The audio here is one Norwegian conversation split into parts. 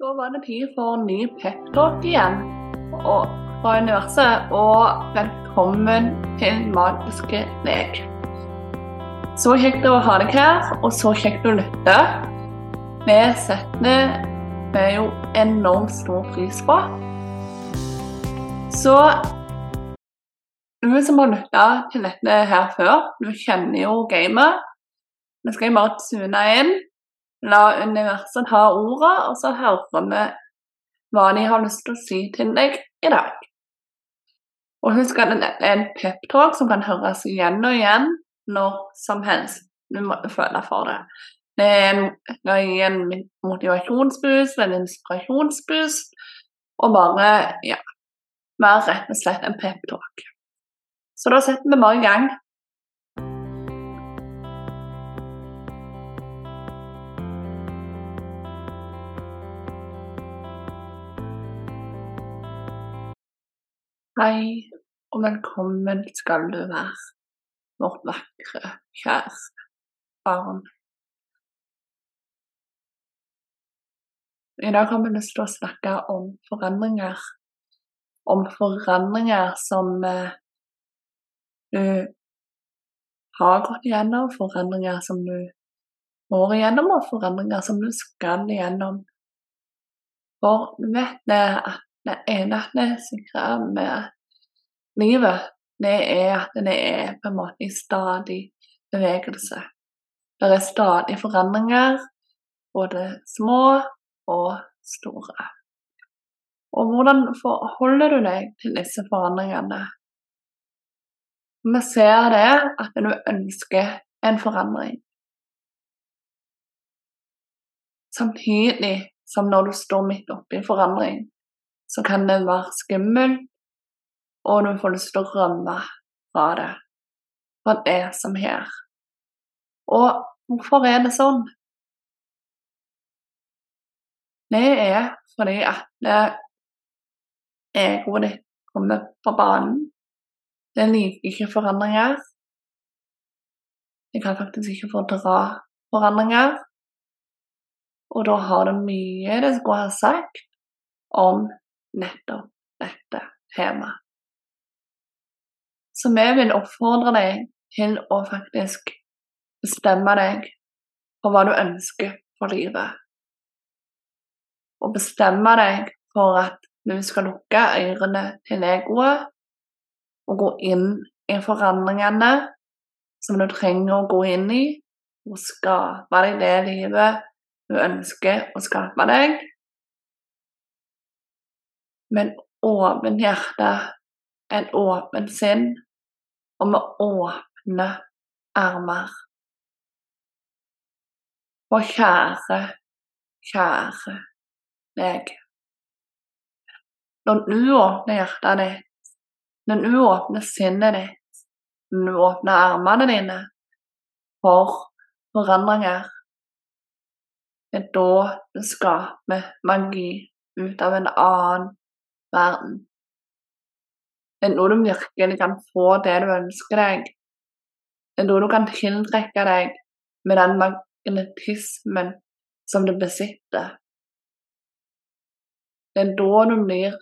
Da var det tid for en ny peptalk igjen og fra universet, og velkommen til Magiske meg. Så kjekt å ha deg her, og så kjekt å lytte. Vi setter vi jo enormt stor pris på. Så du som har lytta til dette her før, du kjenner jo gamet. Nå skal jeg bare tune inn La universet ha ordet, og så hører vi hva de har lyst til å si til deg i dag. Og husk at det er en peptalk som kan høres igjen og igjen når som helst. Du må føle for det. Det er en, det en motivasjonsboost, og bare ja, være rett og slett en peptalk. Så da setter vi bare i gang. Hei, og velkommen skal du være, vårt vakre, kjære barn. I dag har vi lyst til å snakke om forandringer. Om forandringer som eh, du har gått igjennom, forandringer som du går igjennom, og forandringer som du skal igjennom. For du vet det at det eneste sikrer med livet, det er at det er på en måte i stadig bevegelse. Det er stadig forandringer, både små og store. Og hvordan forholder du deg til disse forandringene? Vi ser det at du ønsker en forandring. Samtidig som når du står midt oppi en forandring, så kan det være skummel, og du får lyst til å rømme fra det. For det er som her. Og hvorfor er det sånn? Det er fordi at egoet ditt kommer på banen. Det liker ikke forandringer. Det kan faktisk ikke fordra forandringer. Og da har det mye det skulle ha sagt om nettopp dette temaet. Så vi vil oppfordre deg til å faktisk bestemme deg for hva du ønsker for livet. Og bestemme deg for at du skal lukke ørene til egoet og gå inn i forandringene som du trenger å gå inn i, og skape deg det livet du ønsker å skape deg med en åpen hjerte, en åpen sinn og med åpne armer. Og kjære, kjære deg. Når du åpner hjertet ditt, når du åpner sinnet ditt, når du åpner armene dine for forandringer, det er da du skaper magi ut av en annen verden. Det er noe du virkelig kan få det du ønsker deg. Det er noe du kan tiltrekke deg med den magnetismen som du besitter. Det er da du blir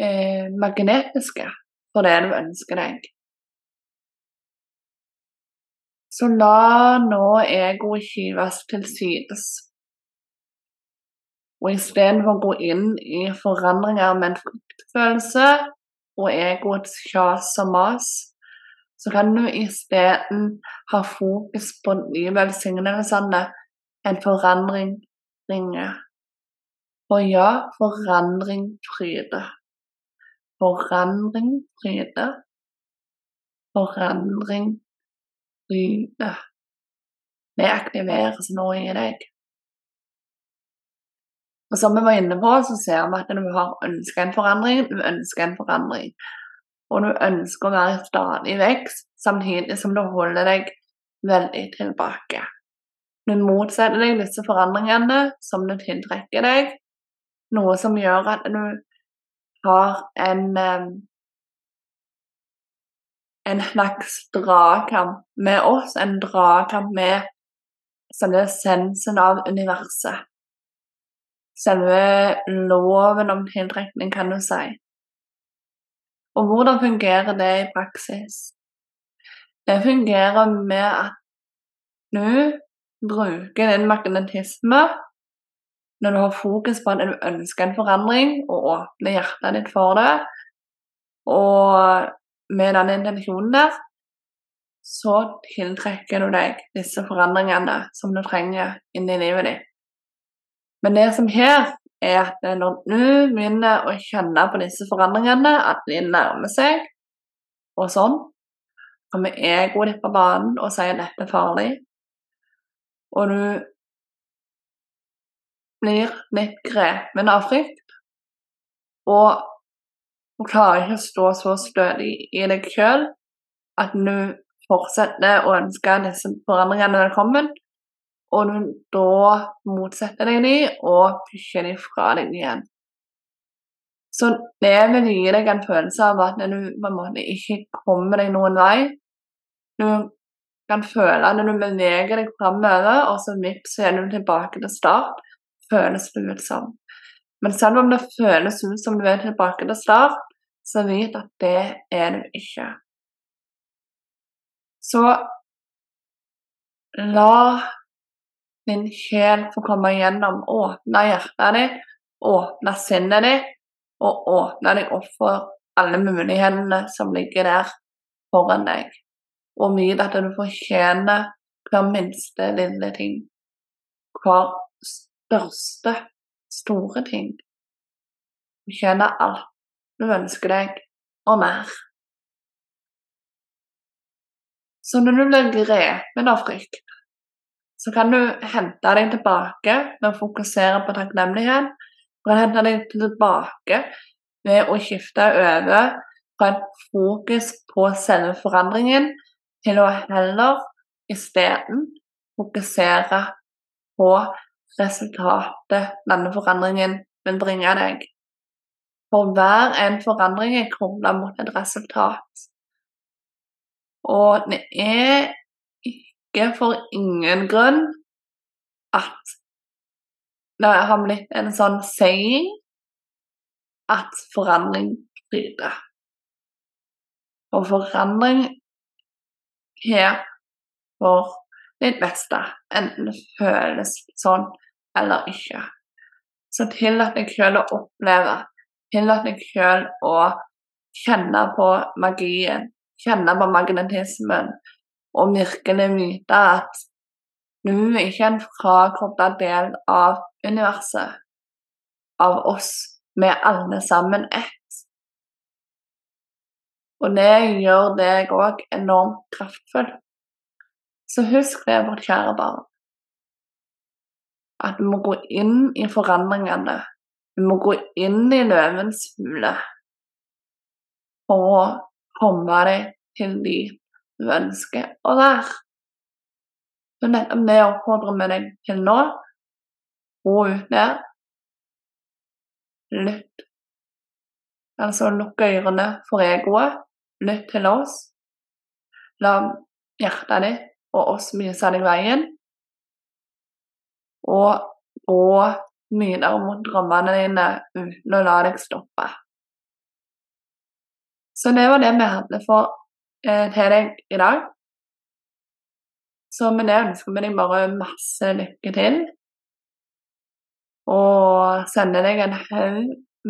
eh, magnetiske for det du ønsker deg. Så la nå egoet skyves til sides. Og istedenfor å gå inn i forandringer med en fryktfølelse og egoets kjas og mas, så kan du isteden ha fokus på de velsignelsene en forandring bringer. For ja, forandring fryder. Forandring fryder. Forandring fryder. Det aktiveres nå i deg. Og som vi var inne på, så ser vi at når du har ønska en forandring, du ønsker en forandring. Og du ønsker å være i stadig vekst, samtidig som du holder deg veldig tilbake. Du motsetter deg disse forandringene som du tiltrekker deg, noe som gjør at du har en eh, en slags dragkamp med oss, en dragkamp med er essensen av universet. Selve loven om tiltrekning, kan du si. Og hvordan fungerer det i praksis? Det fungerer med at du bruker din magnetisme når du har fokus på at du ønsker en forandring, og åpner hjertet ditt for det, og med den intensjonen der, så tiltrekker du deg disse forandringene som du trenger inn i livet ditt. Men det som her er at når du begynner å kjenne på disse forandringene, at de nærmer seg, og sånn, kommer egoet ditt på banen og sier at dette er farlig, og du blir litt grepen av frykt, og du klarer ikke å stå så stødig i deg sjøl at du fortsetter å ønske disse forandringene velkommen, og du da motsetter deg de og pusher de fra deg igjen. Så det vil gi deg en følelse av at du på en måte ikke kommer deg noen vei. Du kan føle at du beveger deg framover, og så vips, så er du tilbake til start, føles det ut som. Men selv om det føles ut som du er tilbake til start, så vit at det er du ikke. Så la din sjel får komme igjennom, åpne hjertet ditt, åpne sinnet ditt, og åpne deg opp for alle mulighetene som ligger der foran deg. Og vite at du fortjener hver minste lille ting. Hver største store ting. Du fortjener alt du ønsker deg, og mer. Så når du blir grepen av frykt, så kan du hente deg tilbake med å fokusere på takknemlighet. Du kan hente deg tilbake ved å skifte over fra et fokus på selve forandringen til å heller isteden fokusere på resultatet denne forandringen vil bringe deg. For hver en forandring er krumla mot et resultat. Og det er ikke for ingen grunn at det har blitt en sånn saying at forandring fryder. Og forandring her for ditt beste, enten føles sånn eller ikke. Så tillat deg sjøl å oppleve, tillat deg sjøl å kjenne på magien kjenne på magnetismen og virkelig myte at du ikke er en frakobla del av universet, av oss. Vi er alle sammen ett. Og det gjør deg òg enormt kraftfull. Så husk det, vårt kjære barn, at du må gå inn i forandringene. Du må gå inn i løvens hule for å komme deg til de du ønsker å være. Så nettopp det oppfordrer vi deg til nå. Gå ut der. Lytt. Altså lukk ørene for egoet. Lytt til oss. La hjertet ditt og oss vise deg veien. Og gå videre mot drømmene dine uten å la deg stoppe. Så det var det vi hadde for til deg i dag. Så med det ønsker vi deg bare masse lykke til. Og sender deg en haug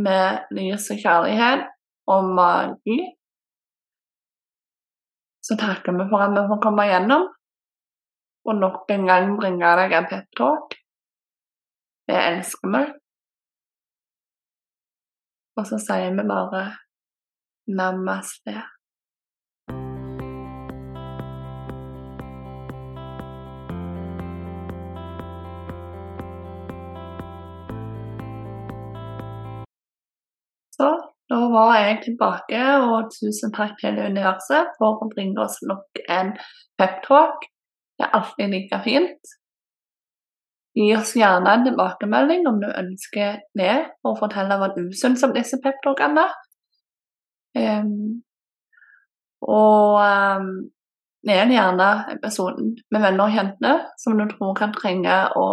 med lys og kjærlighet og magi. Så takker vi for at vi får komme igjennom, og nok en gang bringe deg en peptalk. Det elsker vi. Og så sier vi bare Namaste. Så da var jeg tilbake, og tusen takk til universet for å bringe oss nok en peptalk. Det er alltid like fint. Gi oss gjerne en tilbakemelding om du ønsker det, og fortelle hva du syns om disse peptalkene. Um, og um, del gjerne episoden med venner og kjente som du tror kan trenge å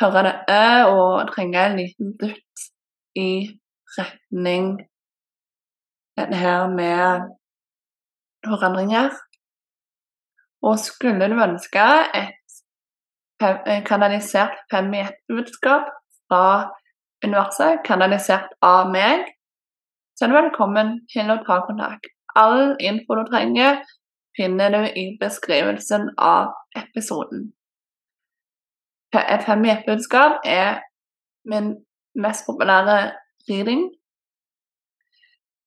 høre det er og trenge en liten dytt i retning dette her med forandringer. Og skulle du ønske et kanalisert fem i ett-budskap fra universet, kanalisert av meg, så er du velkommen til å ta kontakt. All info du trenger, finner du i beskrivelsen av episoden. Et fem i ett-budskap er min mest populære reading.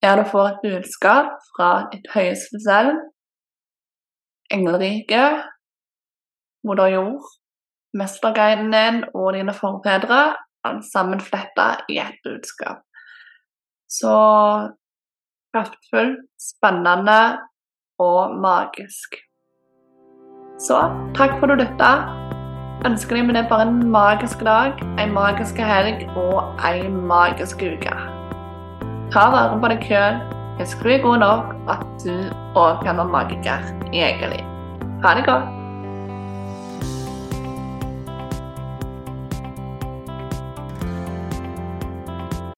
er du får et budskap fra et høyeste selv, engleriket, moder jord, mesterguiden din og dine forfedre, alt sammen fletta i ett budskap. Så kraftfullt, spennende og magisk. Så takk for at du lytta. Ønsker deg med det bare en magisk dag, en magisk helg og en magisk uke. Ta vare på deg sjøl. Husk du er god nok, at du òg kan være magiker i eget liv. Ha det godt.